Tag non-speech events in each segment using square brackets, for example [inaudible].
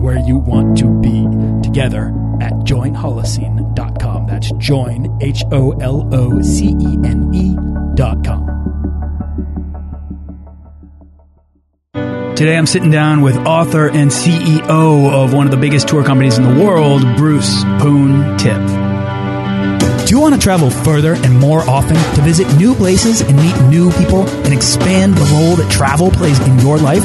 where you want to be together at joinholocene.com. That's join, H O L O C E N E.com. Today I'm sitting down with author and CEO of one of the biggest tour companies in the world, Bruce Poon Tip. Do you want to travel further and more often to visit new places and meet new people and expand the role that travel plays in your life?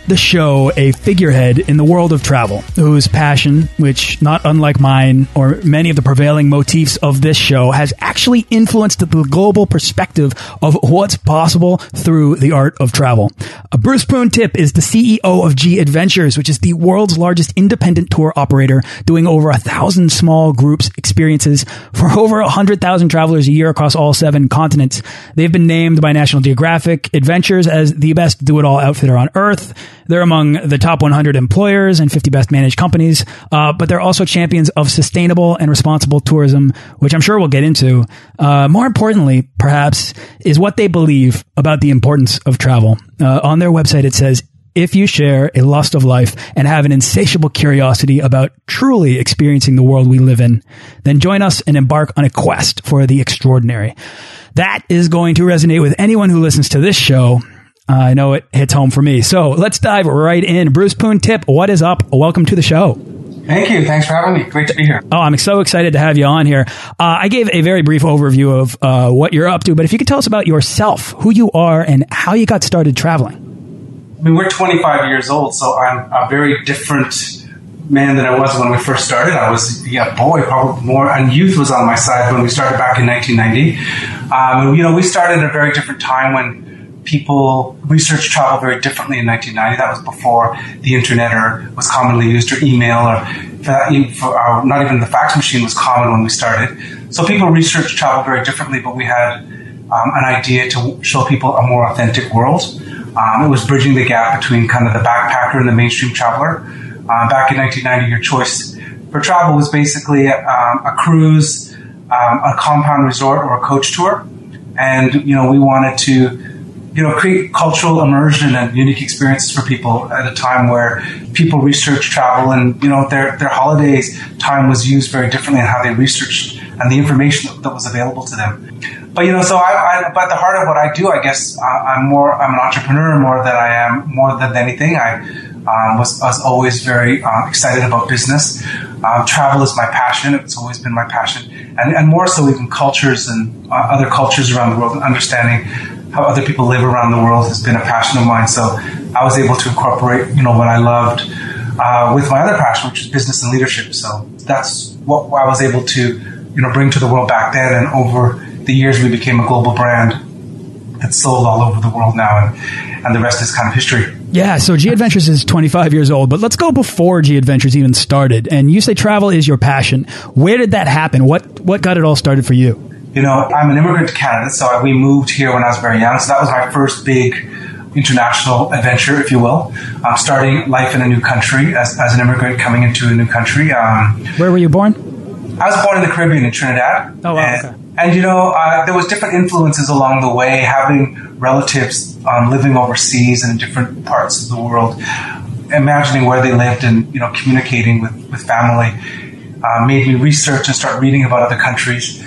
the show a figurehead in the world of travel whose passion, which not unlike mine or many of the prevailing motifs of this show, has actually influenced the global perspective of what's possible through the art of travel. Bruce Poon Tip is the CEO of G Adventures, which is the world's largest independent tour operator, doing over a thousand small groups experiences for [laughs] over a hundred thousand travelers a year across all seven continents. They've been named by National Geographic Adventures as the best do-it-all outfitter on Earth. They're among the top 100 employers and 50 best managed companies, uh, but they're also champions of sustainable and responsible tourism, which I'm sure we'll get into. Uh, more importantly, perhaps, is what they believe about the importance of travel. Uh, on their website, it says, if you share a lust of life and have an insatiable curiosity about truly experiencing the world we live in, then join us and embark on a quest for the extraordinary. That is going to resonate with anyone who listens to this show uh, I know it hits home for me. So let's dive right in. Bruce Poon Tip, what is up? Welcome to the show. Thank you. Thanks for having me. Great to be here. Oh, I'm so excited to have you on here. Uh, I gave a very brief overview of uh, what you're up to, but if you could tell us about yourself, who you are, and how you got started traveling. I mean, we're 25 years old, so I'm a very different man than I was when we first started. I was, yeah, boy, probably more, and youth was on my side when we started back in 1990. Um, you know, we started at a very different time when people research travel very differently in 1990. That was before the internet or was commonly used or email or, for, for our, not even the fax machine was common when we started. So people research travel very differently, but we had um, an idea to show people a more authentic world. Um, it was bridging the gap between kind of the backpacker and the mainstream traveler. Uh, back in 1990, your choice for travel was basically um, a cruise, um, a compound resort, or a coach tour. And, you know, we wanted to you know, create cultural immersion and unique experiences for people at a time where people research travel and, you know, their, their holidays time was used very differently in how they researched and the information that was available to them. But, you know, so I, I but the heart of what I do, I guess uh, I'm more, I'm an entrepreneur more than I am, more than anything. I um, was, was always very uh, excited about business. Um, travel is my passion. It's always been my passion. And, and more so even cultures and uh, other cultures around the world and understanding how other people live around the world has been a passion of mine. So I was able to incorporate, you know, what I loved uh, with my other passion, which is business and leadership. So that's what I was able to, you know, bring to the world back then. And over the years, we became a global brand that's sold all over the world now, and and the rest is kind of history. Yeah, so G Adventures is 25 years old, but let's go before G Adventures even started. And you say travel is your passion. Where did that happen? What what got it all started for you? You know, I'm an immigrant to Canada, so we moved here when I was very young. So that was my first big international adventure, if you will. Um, starting life in a new country as, as an immigrant coming into a new country. Um, Where were you born? I was born in the Caribbean in Trinidad. Oh, wow. And, okay. and you know, uh, there was different influences along the way, having relatives um, living overseas in different parts of the world, imagining where they lived and, you know, communicating with, with family uh, made me research and start reading about other countries.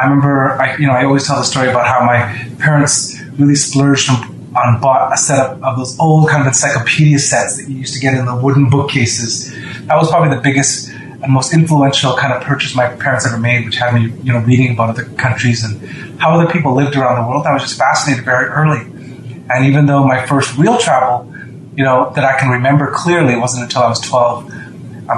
I remember, I, you know, I always tell the story about how my parents really splurged on bought a set of, of those old kind of encyclopedia sets that you used to get in the wooden bookcases. That was probably the biggest and most influential kind of purchase my parents ever made, which had me, you know, reading about other countries and how other people lived around the world. I was just fascinated very early. And even though my first real travel, you know, that I can remember clearly, wasn't until I was 12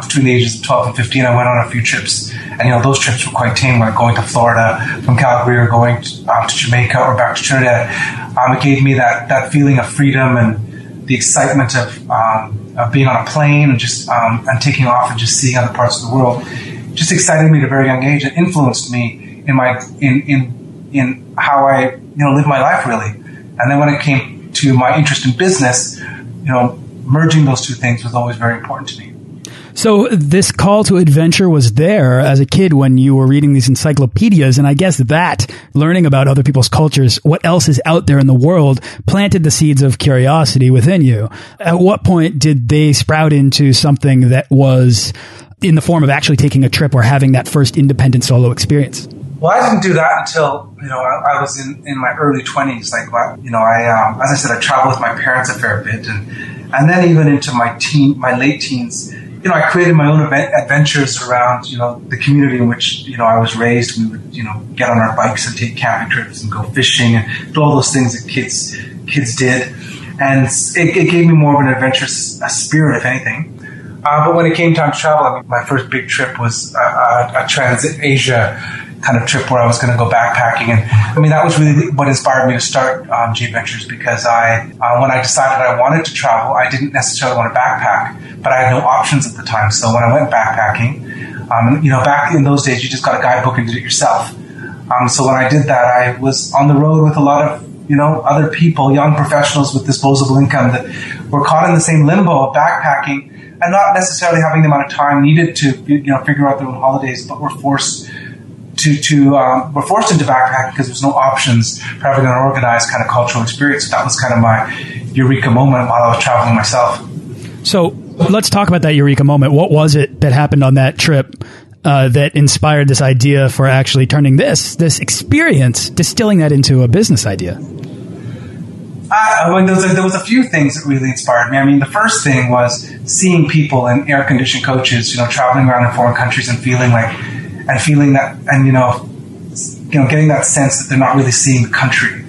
between the ages of 12 and 15, I went on a few trips. And, you know, those trips were quite tame, like going to Florida from Calgary or going to, um, to Jamaica or back to Trinidad. Um, it gave me that, that feeling of freedom and the excitement of, um, of being on a plane and just um, and taking off and just seeing other parts of the world. Just excited me at a very young age. and influenced me in my in in in how I you know live my life really. And then when it came to my interest in business, you know, merging those two things was always very important to me. So this call to adventure was there as a kid when you were reading these encyclopedias, and I guess that learning about other people's cultures, what else is out there in the world, planted the seeds of curiosity within you. At what point did they sprout into something that was in the form of actually taking a trip or having that first independent solo experience? Well, I didn't do that until you know I, I was in, in my early twenties. Like you know, I um, as I said, I traveled with my parents a fair bit, and and then even into my teen, my late teens you know, I created my own adventures around, you know, the community in which, you know, I was raised. We would, you know, get on our bikes and take camping trips and go fishing and do all those things that kids, kids did. And it, it gave me more of an adventurous spirit, if anything. Uh, but when it came time to travel, I mean, my first big trip was a, a, a transit Asia kind of trip where I was going to go backpacking. And I mean, that was really what inspired me to start um, G Adventures because I, uh, when I decided I wanted to travel, I didn't necessarily want to backpack, but I had no options at the time. So when I went backpacking, um, you know, back in those days, you just got a guidebook and did it yourself. Um, so when I did that, I was on the road with a lot of you know other people, young professionals with disposable income that were caught in the same limbo of backpacking and not necessarily having the amount of time needed to you know figure out their own holidays, but were forced to, to um, were forced into backpacking because there's no options for having an organized kind of cultural experience. So that was kind of my eureka moment while I was traveling myself. So let's talk about that eureka moment. What was it that happened on that trip uh, that inspired this idea for actually turning this this experience, distilling that into a business idea? I mean, there was, a, there was a few things that really inspired me. I mean, the first thing was seeing people in air conditioned coaches, you know, traveling around in foreign countries and feeling like and feeling that, and you know, you know, getting that sense that they're not really seeing the country.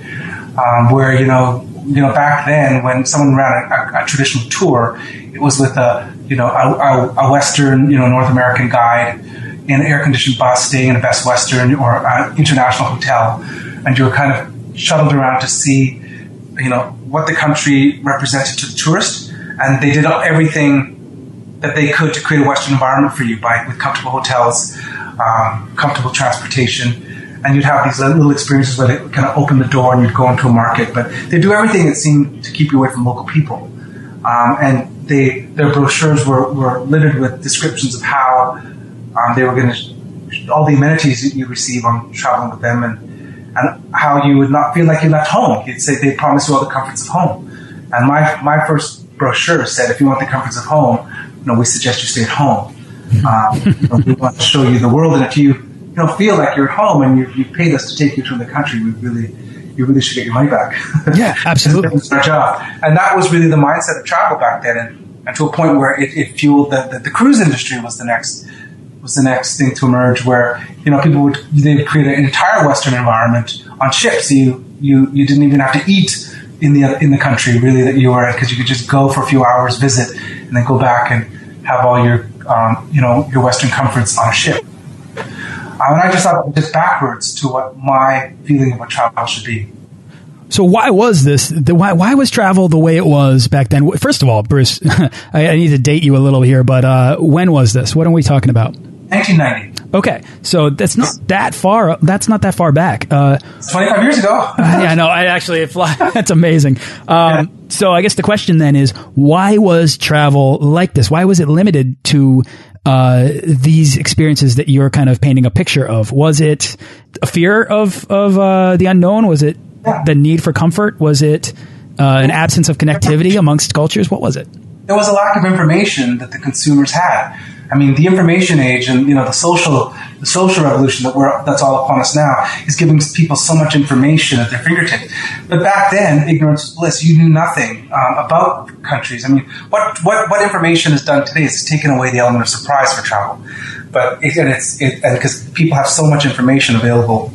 Um, where you know, you know, back then when someone ran a, a, a traditional tour, it was with a you know a, a, Western you know North American guide in an air conditioned bus, staying in a Best Western or an international hotel, and you were kind of shuttled around to see you know what the country represented to the tourist, and they did everything that they could to create a Western environment for you by with comfortable hotels, um, comfortable transportation, and you'd have these little experiences where they kind of open the door and you'd go into a market. But they do everything that seemed to keep you away from local people. Um, and they, their brochures were, were littered with descriptions of how um, they were going to, all the amenities that you receive on traveling with them and, and how you would not feel like you left home. You'd say they promise you all the comforts of home. And my, my first brochure said, if you want the comforts of home, you know, we suggest you stay at home. Um, you [laughs] know, we want to show you the world, and if you you know feel like you're at home and you, you paid us to take you to the country, we really you really should get your money back. [laughs] Yeah, absolutely. it's our job, and that was really the mindset of travel back then, and, and to a point where it, it fueled the, the, the cruise industry was the next was the next thing to emerge, where you know people would they would create an entire Western environment on ships. You you you didn't even have to eat in the in the country really that you were in because you could just go for a few hours, visit, and then go back and have all your um, you know your Western comforts on a ship. Um, and I just thought just backwards to what my feeling of what travel should be. So why was this? The, why why was travel the way it was back then? First of all, Bruce, [laughs] I, I, need to date you a little here, but uh, when was this? What are we talking about? 1990. Okay, so that's not that far. That's not that far back. Uh, 25 years ago. [laughs] yeah, no, I actually fly. [laughs] That's amazing. Um, yeah. So I guess the question then is, why was travel like this? Why was it limited to uh, these experiences that you're kind of painting a picture of? Was it a fear of of uh, the unknown? Was it yeah. the need for comfort? Was it uh, an absence of connectivity amongst cultures? What was it? There was a lack of information that the consumers had I mean, the information age and you know the social the social revolution that we're that's all upon us now is giving people so much information at their fingertips. But back then, ignorance was bliss. You knew nothing um, about countries. I mean, what what what information is done today is taken away the element of surprise for travel. But it, and it's it, and because people have so much information available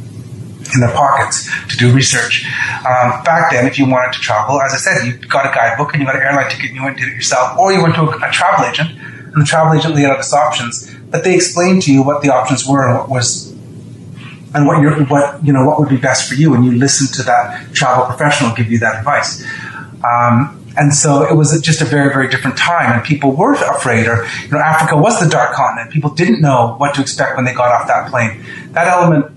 in their pockets to do research. Um, back then, if you wanted to travel, as I said, you got a guidebook and you got an airline ticket and you went and did it yourself, or you went to a, a travel agent and the travel agent laid out its options, but they explained to you what the options were and what was and what your what you know what would be best for you, and you listened to that travel professional give you that advice. Um, and so it was just a very, very different time, and people were afraid. Or you know, Africa was the dark continent. People didn't know what to expect when they got off that plane. That element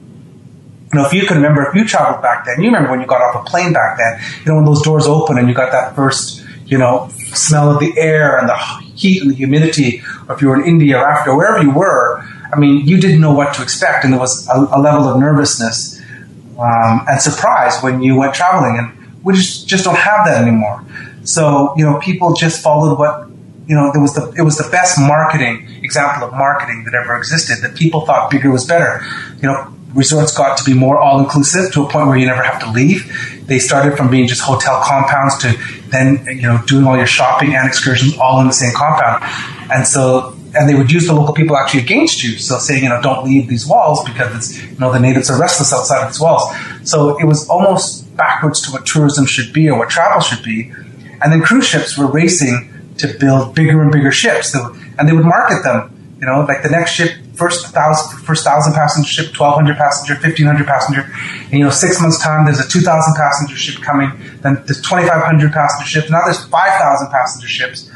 you know, if you can remember, if you traveled back then, you remember when you got off a plane back then, you know, when those doors open and you got that first, you know, smell of the air and the heat and the humidity, or if you were in India or Africa, wherever you were, I mean, you didn't know what to expect, and there was a, a level of nervousness um, and surprise when you went traveling, and we just just don't have that anymore. So you know, people just followed what you know. There was the it was the best marketing example of marketing that ever existed. That people thought bigger was better. You know, resorts got to be more all inclusive to a point where you never have to leave. They started from being just hotel compounds to then you know doing all your shopping and excursions all in the same compound, and so and they would use the local people actually against you. So saying you know don't leave these walls because it's you know the natives are restless outside of these walls. So it was almost backwards to what tourism should be or what travel should be, and then cruise ships were racing to build bigger and bigger ships, and they would market them. You know, like the next ship first thousand first thousand passenger ship, twelve hundred passenger, fifteen hundred passenger. And you know, six months time, there's a two thousand passenger ship coming. Then there's twenty five hundred passenger ships. Now there's five thousand passenger ships.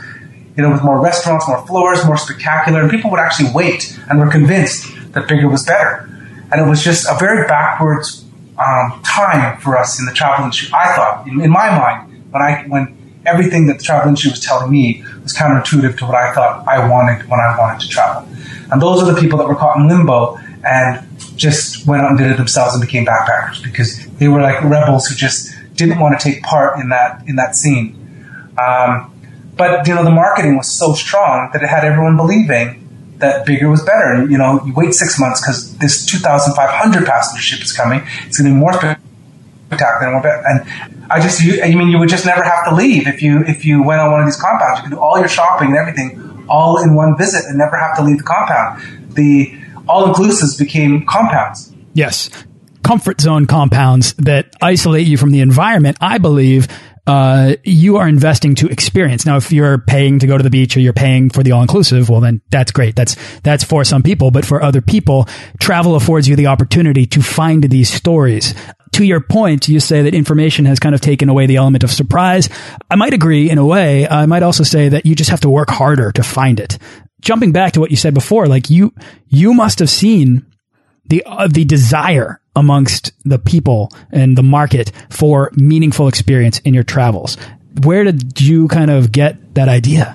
You know, with more restaurants, more floors, more spectacular, and people would actually wait and were convinced that bigger was better. And it was just a very backwards um, time for us in the travel industry. I thought, in, in my mind, when I when everything that the travel industry was telling me was counterintuitive to what I thought I wanted when I wanted to travel. And those are the people that were caught in limbo and just went out and did it themselves and became backpackers because they were like rebels who just didn't want to take part in that in that scene. Um, but you know, the marketing was so strong that it had everyone believing that bigger was better. And you know, you wait six months because this 2,500 passenger ship is coming. It's going to be more spectacular more better. And I just, you, I mean, you would just never have to leave if you if you went on one of these compounds. You could do all your shopping and everything all in one visit and never have to leave the compound. The all inclusives became compounds. Yes. Comfort zone compounds that isolate you from the environment, I believe, uh, you are investing to experience. Now, if you're paying to go to the beach or you're paying for the all inclusive, well, then that's great. That's, that's for some people. But for other people, travel affords you the opportunity to find these stories to your point, you say that information has kind of taken away the element of surprise. I might agree in a way. I might also say that you just have to work harder to find it. Jumping back to what you said before, like you, you must have seen the, uh, the desire amongst the people and the market for meaningful experience in your travels. Where did you kind of get that idea?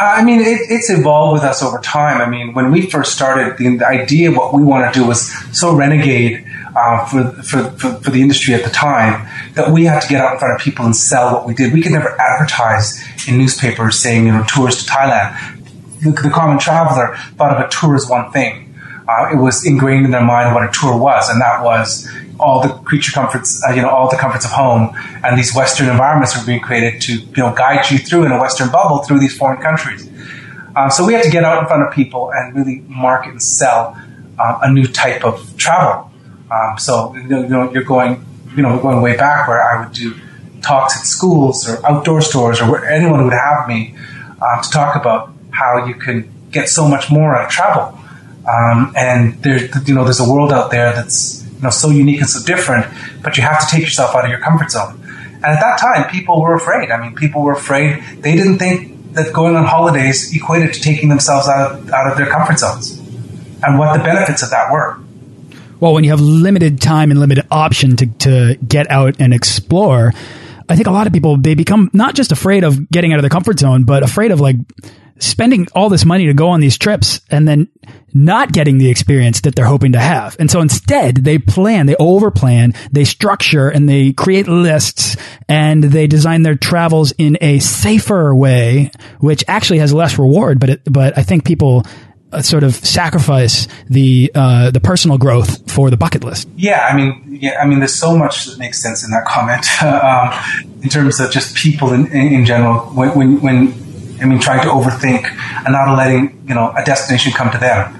I mean, it, it's evolved with us over time. I mean, when we first started, the, the idea of what we want to do was so renegade uh, for, for, for, for, the industry at the time that we had to get out in front of people and sell what we did. We could never advertise in newspapers saying, you know, tours to Thailand. The, the common traveler thought of a tour as one thing. Uh, it was ingrained in their mind what a tour was, and that was all the creature comforts, uh, you know, all the comforts of home, and these Western environments were being created to, you know, guide you through in a Western bubble through these foreign countries. Um, so we had to get out in front of people and really market and sell um, a new type of travel. Um, so you know, you're going, you know, going way back where I would do talks at schools or outdoor stores or where anyone would have me uh, to talk about how you can get so much more out of travel. Um, and there, you know, there's a world out there that's you know so unique and so different, but you have to take yourself out of your comfort zone. And at that time, people were afraid. I mean, people were afraid. They didn't think that going on holidays equated to taking themselves out of, out of their comfort zones and what the benefits of that were well, when you have limited time and limited option to, to get out and explore, I think a lot of people, they become not just afraid of getting out of their comfort zone, but afraid of like spending all this money to go on these trips and then not getting the experience that they're hoping to have. And so instead they plan, they overplan, they structure and they create lists and they design their travels in a safer way, which actually has less reward. But, it, but I think people uh, sort of sacrifice the uh, the personal growth for the bucket list. Yeah, I mean, yeah, I mean, there's so much that makes sense in that comment [laughs] um, in terms of just people in, in general. When, when, when I mean, trying to overthink and not letting you know a destination come to them.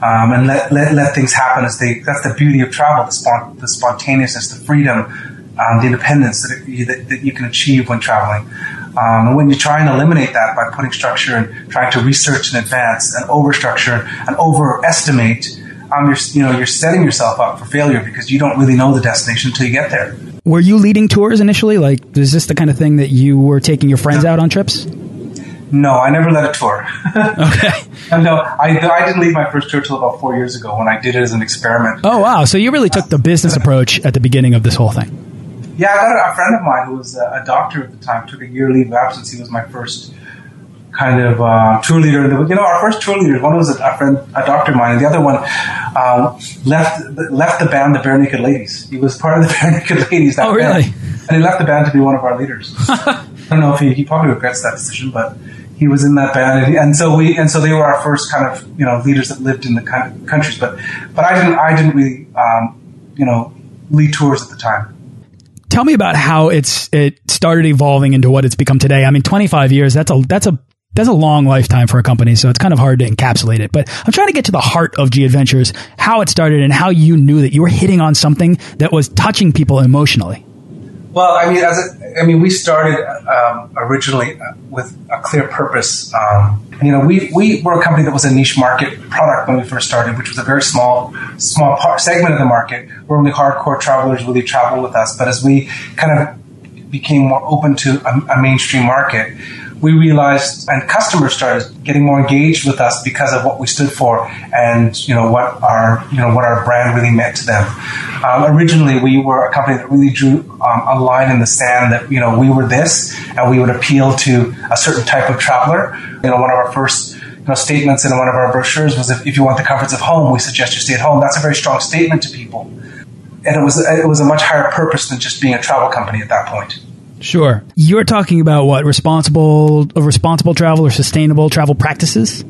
Um, and let, let, let things happen as they. That's the beauty of travel: the, spont, the spontaneousness, the freedom, um, the independence that, it, that, that, you can achieve when traveling. Um, and when you try and eliminate that by putting structure and trying to research in advance and overstructure and overestimate, um, you're you know you're setting yourself up for failure because you don't really know the destination until you get there. Were you leading tours initially? Like, is this the kind of thing that you were taking your friends out on trips? No, I never led a tour. [laughs] okay. [laughs] no, I, I didn't lead my first tour till about four years ago when I did it as an experiment. Oh, wow. So you really took the business approach at the beginning of this whole thing. Yeah, I got a, a friend of mine who was a, a, doctor at the time, took a year leave of absence. He was my first kind of uh, tour leader. You know, our first tour leaders, one was a, a friend, a doctor of mine, and the other one um, left left the band, the Barenaked Ladies. He was part of the [laughs] Barenaked Ladies. That oh, really? Band, and he left the band to be one of our leaders. I don't know if he, he probably regrets that decision, but he was in that band, and, and, so we and so they were our first kind of you know leaders that lived in the countries. But but I didn't I didn't really um, you know lead tours at the time. Tell me about how it's it started evolving into what it's become today. I mean, 25 years that's a that's a that's a long lifetime for a company, so it's kind of hard to encapsulate it. But I'm trying to get to the heart of G Adventures, how it started, and how you knew that you were hitting on something that was touching people emotionally. Well, I mean, as a, I mean, we started um, originally with a clear purpose. Um, you know, we, we were a company that was a niche market product when we first started, which was a very small small part, segment of the market where only hardcore travelers really travel with us. But as we kind of became more open to a, a mainstream market, we realized and customers started getting more engaged with us because of what we stood for and you know what our you know what our brand really meant to them. Um, originally, we were a company that really drew um, a line in the sand that you know we were this and we would appeal to a certain type of traveler. You know, one of our first you know, statements in one of our brochures was if, if you want the comforts of home, we suggest you stay at home. That's a very strong statement to people, and it was it was a much higher purpose than just being a travel company at that point. Sure. You're talking about what responsible, responsible travel or sustainable travel practices.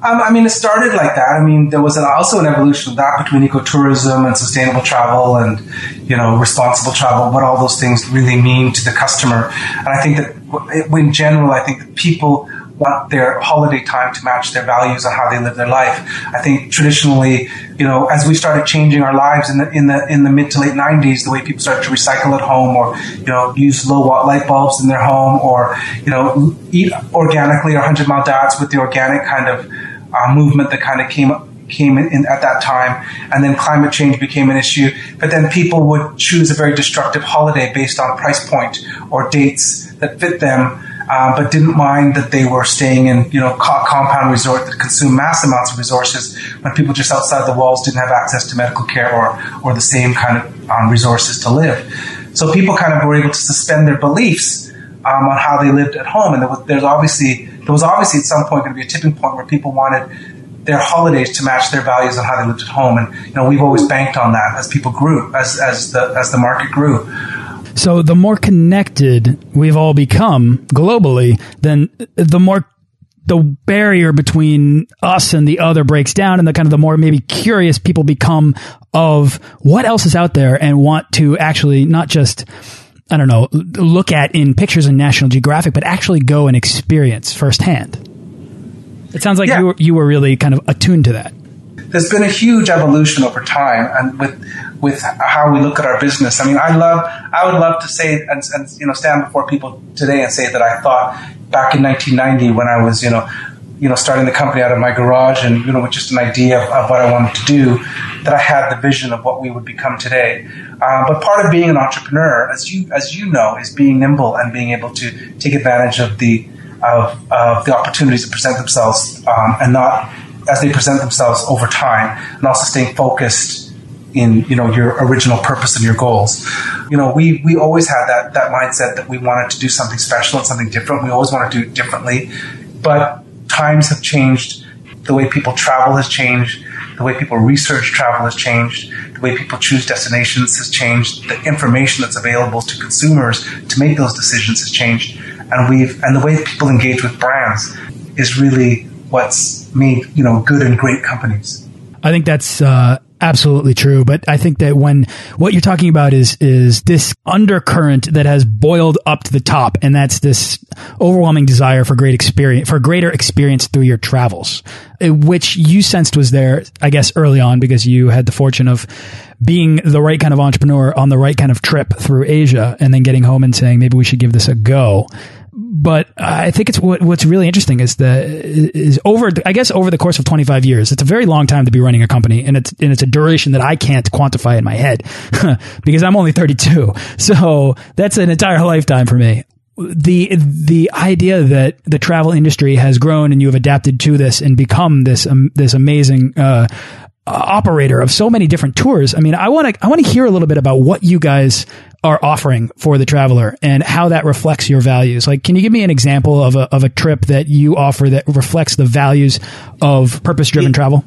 Um, I mean, it started like that. I mean, there was an, also an evolution of that between ecotourism and sustainable travel and, you know, responsible travel, what all those things really mean to the customer. And I think that in general, I think that people want their holiday time to match their values and how they live their life. I think traditionally, you know, as we started changing our lives in the in the in the mid to late '90s, the way people started to recycle at home, or you know, use low watt light bulbs in their home, or you know, eat organically or hundred mile dads with the organic kind of uh, movement that kind of came came in, in, at that time, and then climate change became an issue. But then people would choose a very destructive holiday based on price point or dates that fit them uh, but didn't mind that they were staying in, you know, co- compound resort that consumed mass amounts of resources when people just outside the walls didn't have access to medical care or, or the same kind of um, resources to live. So people kind of were able to suspend their beliefs um, on how they lived at home, and there was, there's obviously there was obviously at some point going to be a tipping point where people wanted their holidays to match their values on how they lived at home, and you know we've always banked on that as people grew, as as the as the market grew. So the more connected we've all become globally, then the more the barrier between us and the other breaks down and the kind of the more maybe curious people become of what else is out there and want to actually not just I don't know, look at in pictures in National Geographic, but actually go and experience firsthand. It sounds like yeah. you were, you were really kind of attuned to that there's been a huge evolution over time and with with how we look at our business. I mean, I love, I would love to say and, and you know stand before people today and say that I thought back in 1990 when I was you know you know starting the company out of my garage and you know with just an idea of, of what I wanted to do that I had the vision of what we would become today. Um, but part of being an entrepreneur, as you as you know, is being nimble and being able to take advantage of the of, of the opportunities that present themselves um, and not as they present themselves over time, and also staying focused in you know your original purpose and your goals. You know, we we always had that that mindset that we wanted to do something special and something different. We always want to do it differently. but times have changed. The way people travel has changed. The way people research travel has changed. The way people choose destinations has changed. The information that's available to consumers to make those decisions has changed. And we've and the way people engage with brands is really what's made you know good and great companies. I think that's uh, absolutely true. But I think that when what you're talking about is is this undercurrent that has boiled up to the top, and that's this overwhelming desire for great experience, for greater experience through your travels, uh, which you sensed was there, I guess, early on because you had the fortune of being the right kind of entrepreneur on the right kind of trip through Asia, and then getting home and saying maybe we should give this a go but I think it's what, what's really interesting is the is over I guess over the course of 25 years it's a very long time to be running a company and it's and it's a duration that I can't quantify in my head [laughs] because I'm only 32 so that's an entire lifetime for me the the idea that the travel industry has grown and you have adapted to this and become this um, this amazing uh, operator of so many different tours. I mean, I want to I want to hear a little bit about what you guys are offering for the traveler and how that reflects your values. Like, can you give me an example of a of a trip that you offer that reflects the values of purpose driven travel?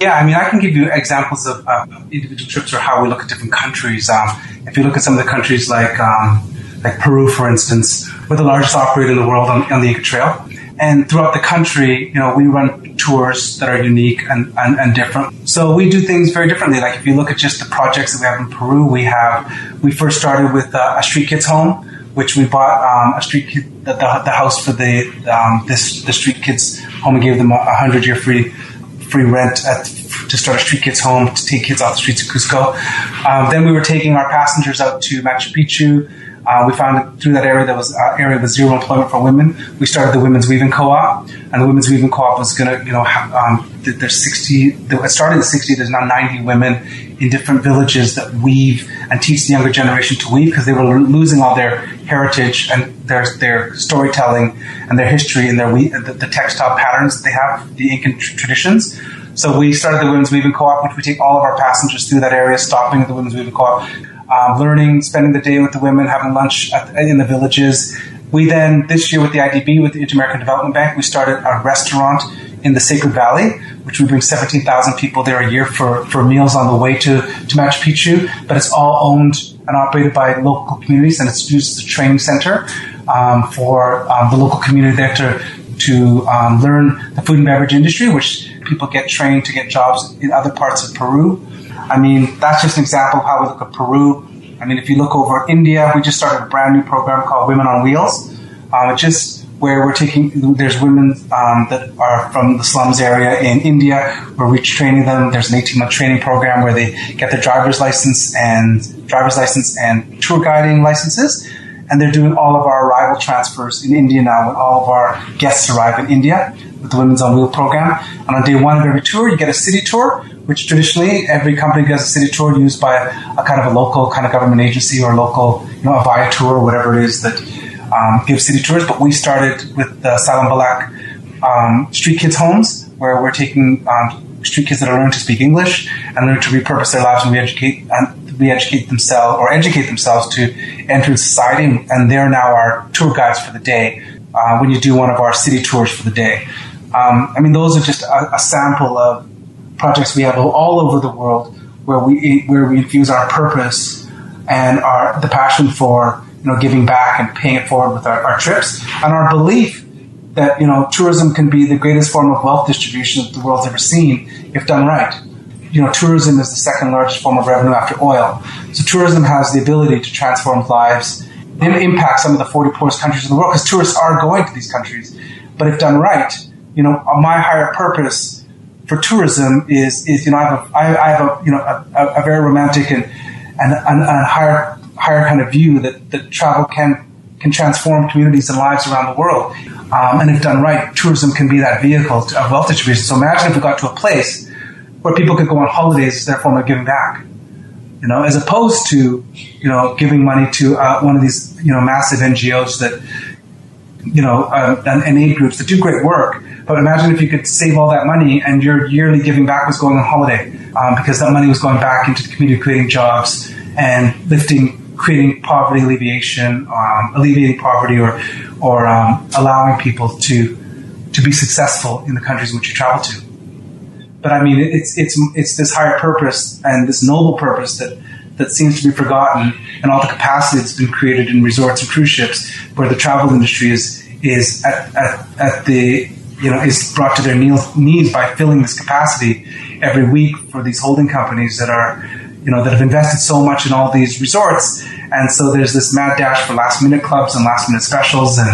Yeah, I mean, I can give you examples of uh, individual trips or how we look at different countries. Um, if you look at some of the countries like um, like Peru, for instance, we're the largest operator in the world on, on the Inca Trail. And throughout the country, you know, we run tours that are unique and, and, and, different. So we do things very differently. Like if you look at just the projects that we have in Peru, we have, we first started with uh, a street kids home, which we bought um, a street kid, the, the, the, house for the, um, this, the street kids home and gave them a hundred year free, free rent at, to start a street kids home to take kids off the streets of Cusco. Um, then we were taking our passengers out to Machu Picchu, uh, we found through that area there was uh, area with zero employment for women. We started the Women's Weaving Co-op, and the Women's Weaving Co-op was going to, you know, um, there's 60. It started in 60. There's now 90 women in different villages that weave and teach the younger generation to weave because they were losing all their heritage and their their storytelling and their history and their the, the textile patterns that they have, the Incan traditions. So we started the Women's Weaving Co-op, which we take all of our passengers through that area, stopping at the Women's Weaving Co-op um, learning, spending the day with the women, having lunch at, in the villages. We then, this year with the IDB, with the Inter-American Development Bank, we started a restaurant in the Sacred Valley, which we bring 17,000 people there a year for, for meals on the way to, to Machu Picchu. But it's all owned and operated by local communities, and it's used as a training center um, for um, the local community there to, to um, learn the food and beverage industry, which people get trained to get jobs in other parts of Peru. I mean, that's just an example of how we look at Peru. I mean, if you look over India, we just started a brand new program called Women on Wheels, um, which is where we're taking, there's women um, that are from the slums area in India where we're training them. There's an 18 month training program where they get their driver's license and driver's license and tour guiding licenses. And they're doing all of our arrival transfers in India now when all of our guests arrive in India with the Women's on Wheel program. And on day one of every tour, you get a city tour which traditionally every company does a city tour used by a, kind of a local kind of government agency or local, you know, a Viator or whatever it is that um, gives city tours. But we started with the Salaam Baalak um, street kids homes, where we're taking um, street kids that are learning to speak English and learn to repurpose their lives and re-educate and re-educate themselves or educate themselves to enter society. And they're now our tour guides for the day uh, when you do one of our city tours for the day. Um, I mean, those are just a, a sample of projects we have all over the world where we where we infuse our purpose and our the passion for you know giving back and paying it forward with our, our trips and our belief that you know tourism can be the greatest form of wealth distribution that the world's ever seen if done right. You know, tourism is the second largest form of revenue after oil. So tourism has the ability to transform lives and impact some of the 40 poorest countries in the world because tourists are going to these countries. But if done right, you know, my higher purpose for tourism is, is you know, I have a, I, I have a, you know, a, a very romantic and, and, higher, higher kind of view that, that travel can, can transform communities and lives around the world. Um, and if done right, tourism can be that vehicle to, of wealth distribution. So imagine if we got to a place where people could go on holidays as their form of giving back. You know, as opposed to, you know, giving money to uh, one of these, you know, massive NGOs that, you know, uh, and, and aid groups that do great work, but imagine if you could save all that money and your yearly giving back was going on holiday um, because that money was going back into the community, creating jobs and lifting, creating poverty alleviation, um, alleviating poverty, or or um, allowing people to to be successful in the countries in which you travel to. But I mean, it's it's it's this higher purpose and this noble purpose that that seems to be forgotten, and all the capacity that's been created in resorts and cruise ships, where the travel industry is is at, at, at the you know is brought to their knees by filling this capacity every week for these holding companies that are you know that have invested so much in all these resorts, and so there's this mad dash for last minute clubs and last minute specials and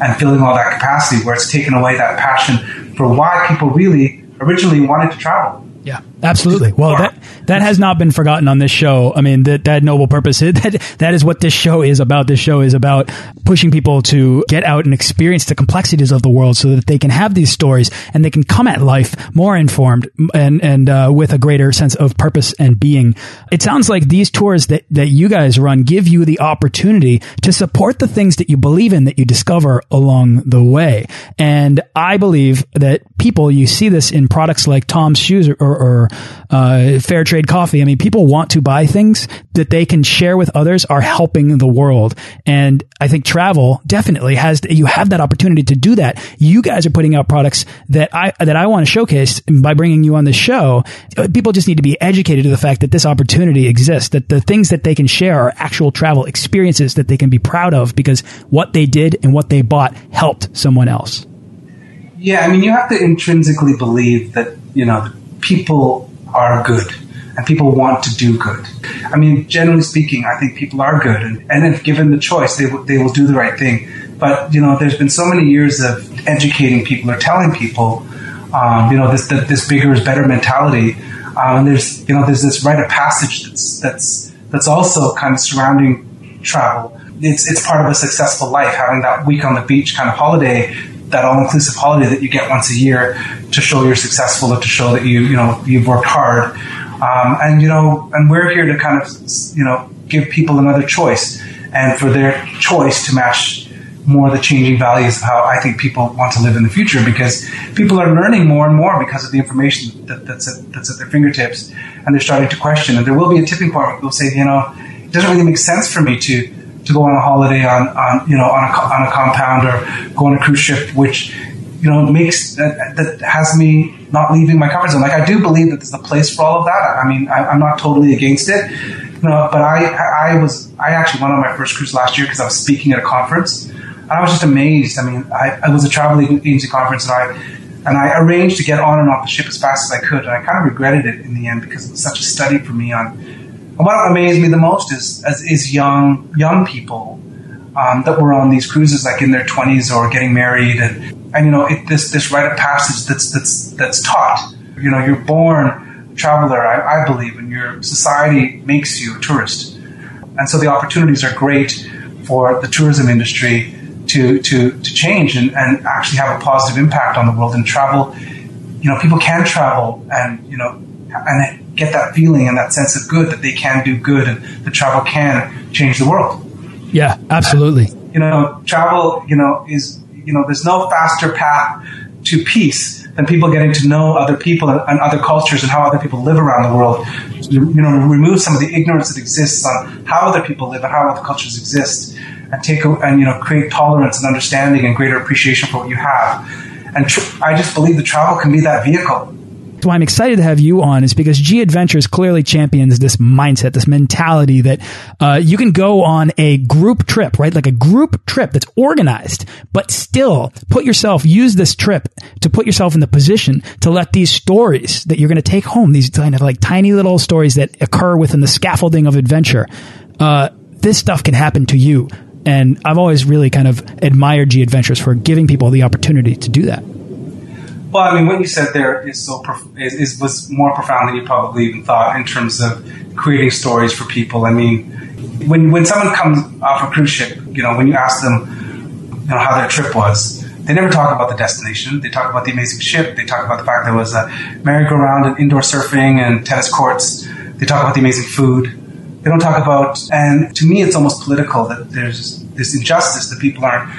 and filling all that capacity where it's taken away that passion for why people really originally wanted to travel. Yeah, absolutely. Well, that that has not been forgotten on this show. I mean, that that noble purpose [laughs] that that is what this show is about. This show is about pushing people to get out and experience the complexities of the world, so that they can have these stories and they can come at life more informed and and uh, with a greater sense of purpose and being. It sounds like these tours that that you guys run give you the opportunity to support the things that you believe in that you discover along the way. And I believe that people you see this in products like Tom's shoes or or, uh, fair trade coffee. I mean, people want to buy things that they can share with others are helping the world. And I think travel definitely has, you have that opportunity to do that. You guys are putting out products that I, that I want to showcase by bringing you on the show. People just need to be educated to the fact that this opportunity exists, that the things that they can share are actual travel experiences that they can be proud of because what they did and what they bought helped someone else. Yeah, I mean, you have to intrinsically believe that, you know, people are good and people want to do good. I mean, generally speaking, I think people are good, and, and if given the choice, they, w- they will do the right thing. But you know, there's been so many years of educating people or telling people, um, you know, this this bigger is better mentality, um, and there's you know there's this rite of passage that's that's that's also kind of surrounding travel. It's it's part of a successful life, having that week on the beach kind of holiday that all-inclusive holiday that you get once a year to show you're successful or to show that you you know you've worked hard. Um, and you know, and we're here to kind of you know give people another choice, and for their choice to match more the changing values of how I think people want to live in the future. Because people are learning more and more because of the information that, that's at, that's at their fingertips, and they're starting to question. And there will be a tipping point where people say, you know, it doesn't really make sense for me to to go on a holiday on, on you know on a, on a compound or go on a cruise ship, which you know makes that, that has me not leaving my comfort zone. Like I do believe that there's a place for all of that. I mean, I, am not totally against it, you know. But I I was I actually went on my first cruise last year because I was speaking at a conference, and I was just amazed. I mean, I, I was a travel agency conference, and I and I arranged to get on and off the ship as fast as I could, and I kind of regretted it in the end because it was such a study for me on what amazed me the most is is young young people um, that were on these cruises, like in their twenties or getting married, and and you know it, this this rite of passage that's that's that's taught. You know, you're born a traveler, I, I believe, and your society makes you a tourist, and so the opportunities are great for the tourism industry to to to change and, and actually have a positive impact on the world and travel. You know, people can travel and you know and get that feeling and that sense of good that they can do good and the travel can change the world. Yeah, absolutely. You know, travel, you know, is, you know, there's no faster path to peace than people getting to know other people and, and other cultures and how other people live around the world. You know, remove some of the ignorance that exists on how other people live and how other cultures exist and take, a, and, you know, create tolerance and understanding and greater appreciation for what you have. And tr- I just believe that travel can be that vehicle why I'm excited to have you on is because G Adventures clearly champions this mindset, this mentality that uh, you can go on a group trip, right? Like a group trip that's organized, but still put yourself, use this trip to put yourself in the position to let these stories that you're going to take home, these kind of like tiny little stories that occur within the scaffolding of adventure, uh, this stuff can happen to you. And I've always really kind of admired G Adventures for giving people the opportunity to do that. Well, I mean, what you said there is so prof- is, is, was more profound than you probably even thought in terms of creating stories for people. I mean, when when someone comes off a cruise ship, you know, when you ask them, you know, how their trip was, they never talk about the destination. They talk about the amazing ship. They talk about the fact there was a merry-go-round and indoor surfing and tennis courts. They talk about the amazing food. They don't talk about, and to me, it's almost political that there's this injustice that people aren't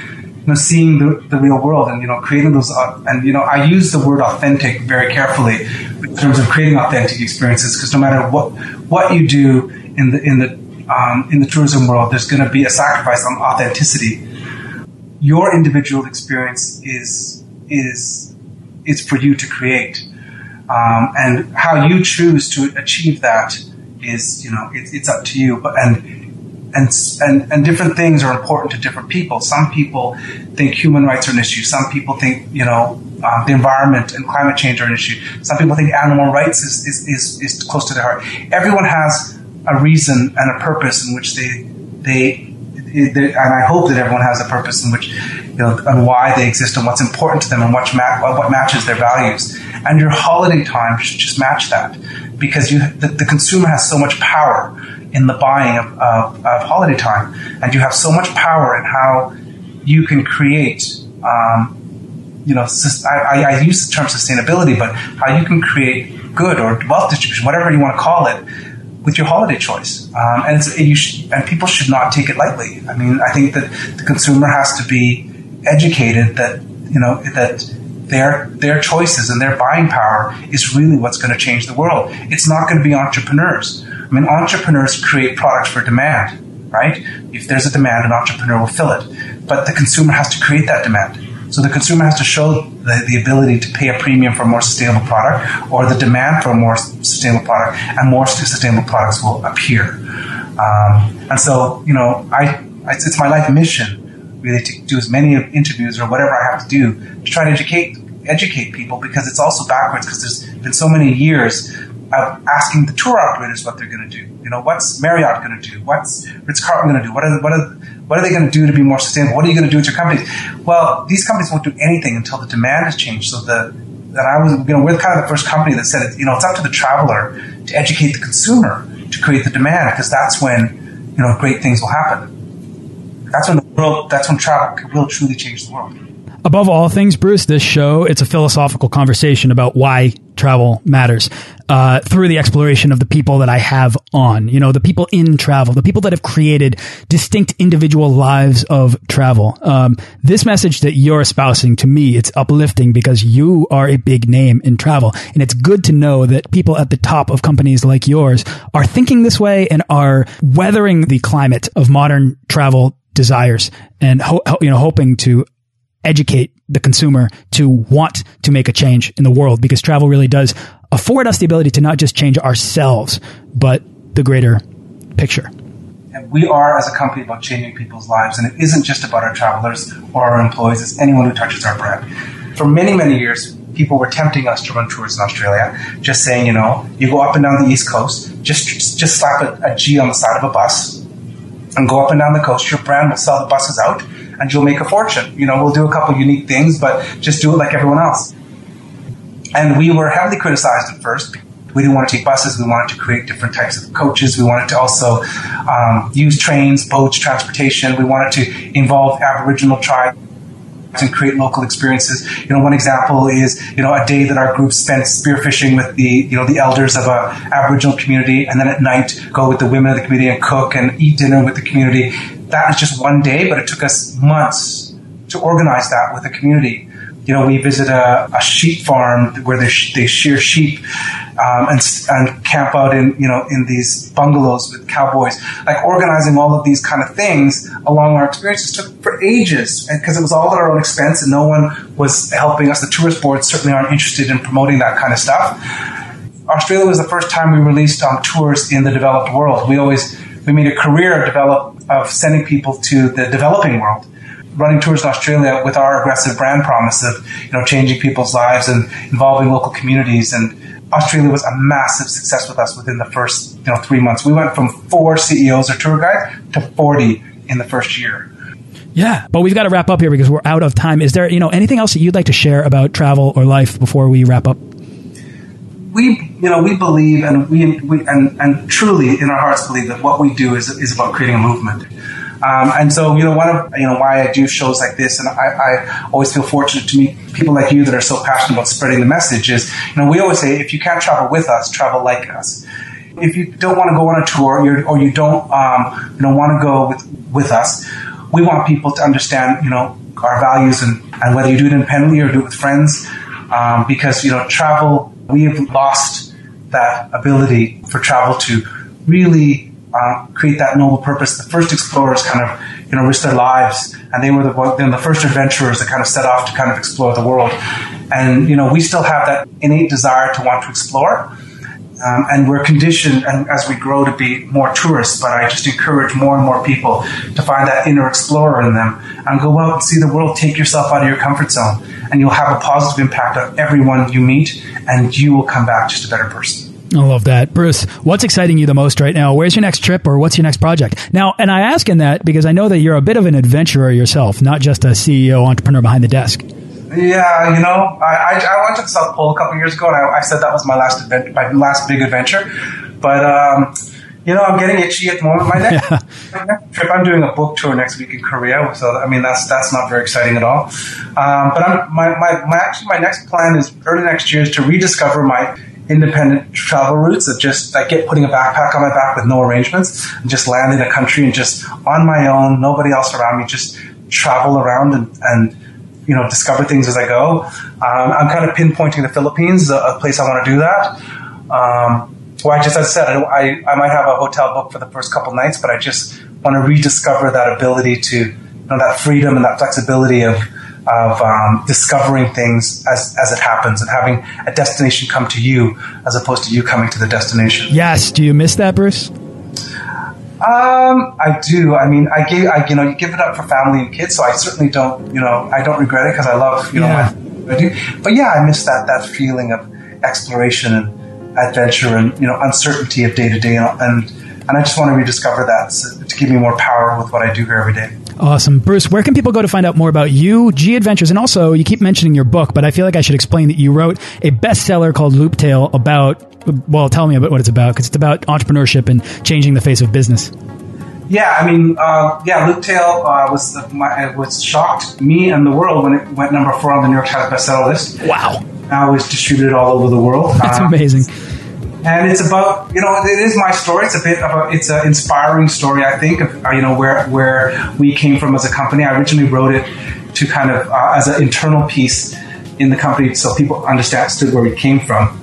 you know, seeing the, the real world and, you know, creating those, uh, and, you know, I use the word authentic very carefully in terms of creating authentic experiences because no matter what, what you do in the, in the, um, in the tourism world, there's going to be a sacrifice on authenticity. Your individual experience is is is for you to create, um, and how you choose to achieve that is you know it, it's up to you. But and and, and, and different things are important to different people. Some people think human rights are an issue. Some people think, you know, uh, the environment and climate change are an issue. Some people think animal rights is, is, is, is close to their heart. Everyone has a reason and a purpose in which they, they, and I hope that everyone has a purpose in which, you know, and why they exist and what's important to them and what, what matches their values. And your holiday time should just match that because you, the, the consumer has so much power in the buying of, of, of, holiday time, and you have so much power in how you can create. Um, you know, I, I, use the term sustainability, but how you can create good or wealth distribution, whatever you want to call it, with your holiday choice. Um, and, should, and people should not take it lightly. I mean, I think that the consumer has to be educated that you know that their their choices and their buying power is really what's going to change the world. It's not going to be entrepreneurs. I mean, entrepreneurs create products for demand, right? If there's a demand, an entrepreneur will fill it. But the consumer has to create that demand. So the consumer has to show the, the ability to pay a premium for a more sustainable product or the demand for a more sustainable product, and more sustainable products will appear. Um, and so, you know, I it's, it's my life mission really to do as many interviews or whatever I have to do to try to educate educate people because it's also backwards because there's been so many years of asking the tour operators what they're going to do. You know, what's Marriott going to do? What's Ritz Carlton going to do? What are, what are, what are they going to do to be more sustainable? What are you going to do with your companies? Well, these companies won't do anything until the demand has changed. So the, that I was, you know, we're kind of the first company that said, you know, it's up to the traveler to educate the consumer to create the demand because that's when, you know, great things will happen. That's when the world, that's when travel will truly change the world. Above all things, Bruce, this show, it's a philosophical conversation about why travel matters uh, through the exploration of the people that I have on, you know, the people in travel, the people that have created distinct individual lives of travel. Um, this message that you're espousing to me, it's uplifting because you are a big name in travel. And it's good to know that people at the top of companies like yours are thinking this way and are weathering the climate of modern travel desires and you know hoping to educate the consumer to want to make a change in the world because travel really does afford us the ability to not just change ourselves, but the greater picture. And we are, as a company, about changing people's lives. And it isn't just about our travelers or our employees, it's anyone who touches our brand. For many, many years, people were tempting us to run tours in Australia, just saying, you know, you go up and down the East Coast, just, just slap a, a G on the side of a bus and go up and down the coast. Your brand will sell the buses out and you'll make a fortune. You know, we'll do a couple unique things, but just do it like everyone else. And we were heavily criticized at first. We didn't want to take buses. We wanted to create different types of coaches. We wanted to also um, use trains, boats, transportation. We wanted to involve Aboriginal tribes and create local experiences. You know, one example is you know a day that our group spent spearfishing with the you know the elders of a Aboriginal community, and then at night go with the women of the community and cook and eat dinner with the community that was just one day, but it took us months to organize that with the community. You know, we visit a, a sheep farm where they, sh- they shear sheep um, and, and camp out in, you know, in these bungalows with cowboys. Like organizing all of these kind of things along our experiences took for ages because it was all at our own expense and no one was helping us. The tourist boards certainly aren't interested in promoting that kind of stuff. Australia was the first time we released on um, tours in the developed world. We always we made a career of develop of sending people to the developing world running tours in Australia with our aggressive brand promise of you know changing people's lives and involving local communities and Australia was a massive success with us within the first you know three months. We went from four CEOs or tour guides to forty in the first year. Yeah, but we've got to wrap up here because we're out of time. Is there you know anything else that you'd like to share about travel or life before we wrap up? We, you know, we believe and we, we and, and truly in our hearts believe that what we do is, is about creating a movement. Um, and so, you know, one of, you know, why I do shows like this, and I, I, always feel fortunate to meet people like you that are so passionate about spreading the message is, you know, we always say, if you can't travel with us, travel like us. If you don't want to go on a tour or you don't, um, you know, want to go with, with us, we want people to understand, you know, our values and, and whether you do it independently or do it with friends, um, because, you know, travel we have lost that ability for travel to really uh, create that noble purpose. The first explorers kind of, you you know, risked their lives, and they were the one, the first adventurers that kind of set off to kind of explore the world. And you know, we still have that innate desire to want to explore. Um, and we're conditioned and as we grow to be more tourists, but I just encourage more and more people to find that inner explorer in them and go out and see the world, take yourself out of your comfort zone, and you'll have a positive impact on everyone you meet, and you will come back just a better person. I love that. Bruce, what's exciting you the most right now? Where's your next trip or what's your next project? Now, and I ask in that because I know that you're a bit of an adventurer yourself, not just a CEO entrepreneur behind the desk. Yeah, you know, I, I, I went to the South Pole a couple years ago, and I, I said that was my last event, my last big adventure. But um, you know, I'm getting itchy at the moment. My next, yeah. my [laughs] next, trip, I'm doing a book tour next week in Korea, so I mean that's that's not very exciting at all. Um, but I'm, my, my, my actually my next plan is early next year is to rediscover my independent travel routes of just like get putting a backpack on my back with no arrangements and just land in a country and just on my own, nobody else around me, just travel around and, and you know discover things as I go. Um, I'm kind of pinpointing the Philippines, a, a place I want to do that. Um, well, I just as I said, I, I might have a hotel booked for the first couple nights, but I just want to rediscover that ability to you know that freedom and that flexibility of of um, discovering things as, as it happens and having a destination come to you as opposed to you coming to the destination. Yes. Do you miss that, Bruce? Um, I do. I mean, I gave, I, you know, you give it up for family and kids, so I certainly don't, you know, I don't regret it because I love, you yeah. know, my, I do. But yeah, I miss that, that feeling of exploration and adventure and, you know, uncertainty of day to day. And, and I just want to rediscover that to give me more power with what I do here every day. Awesome. Bruce, where can people go to find out more about you, G Adventures? And also, you keep mentioning your book, but I feel like I should explain that you wrote a bestseller called Looptail about, well, tell me about what it's about, because it's about entrepreneurship and changing the face of business. Yeah, I mean, uh, yeah, Looptail uh, was the, my, was shocked me and the world when it went number four on the New York Times bestseller list. Wow! Now it's distributed all over the world. That's uh, amazing and it's about you know it is my story. It's a bit of a it's an inspiring story. I think of you know where where we came from as a company. I originally wrote it to kind of uh, as an internal piece in the company, so people understood where we came from.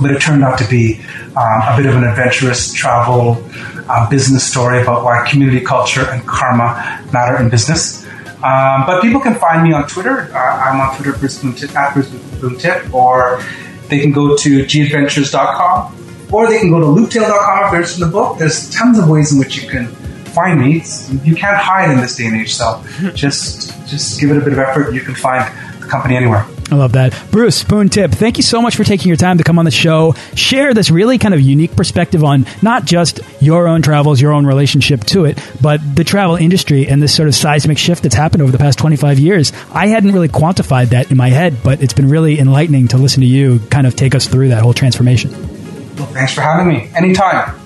But it turned out to be um, a bit of an adventurous travel uh, business story about why community culture and karma matter in business. Um, but people can find me on Twitter. Uh, I'm on Twitter, at Bruce Poon Tip, or they can go to gadventures.com or they can go to looptail.com if they're interested in the book. There's tons of ways in which you can find me. You can't hide in this day and age, so [laughs] just just give it a bit of effort. You can find the company anywhere. I love that. Bruce Poon Tip, thank you so much for taking your time to come on the show, share this really kind of unique perspective on not just your own travels, your own relationship to it, but the travel industry and this sort of seismic shift that's happened over the past 25 years. I hadn't really quantified that in my head, but it's been really enlightening to listen to you kind of take us through that whole transformation. Well, thanks for having me. Anytime.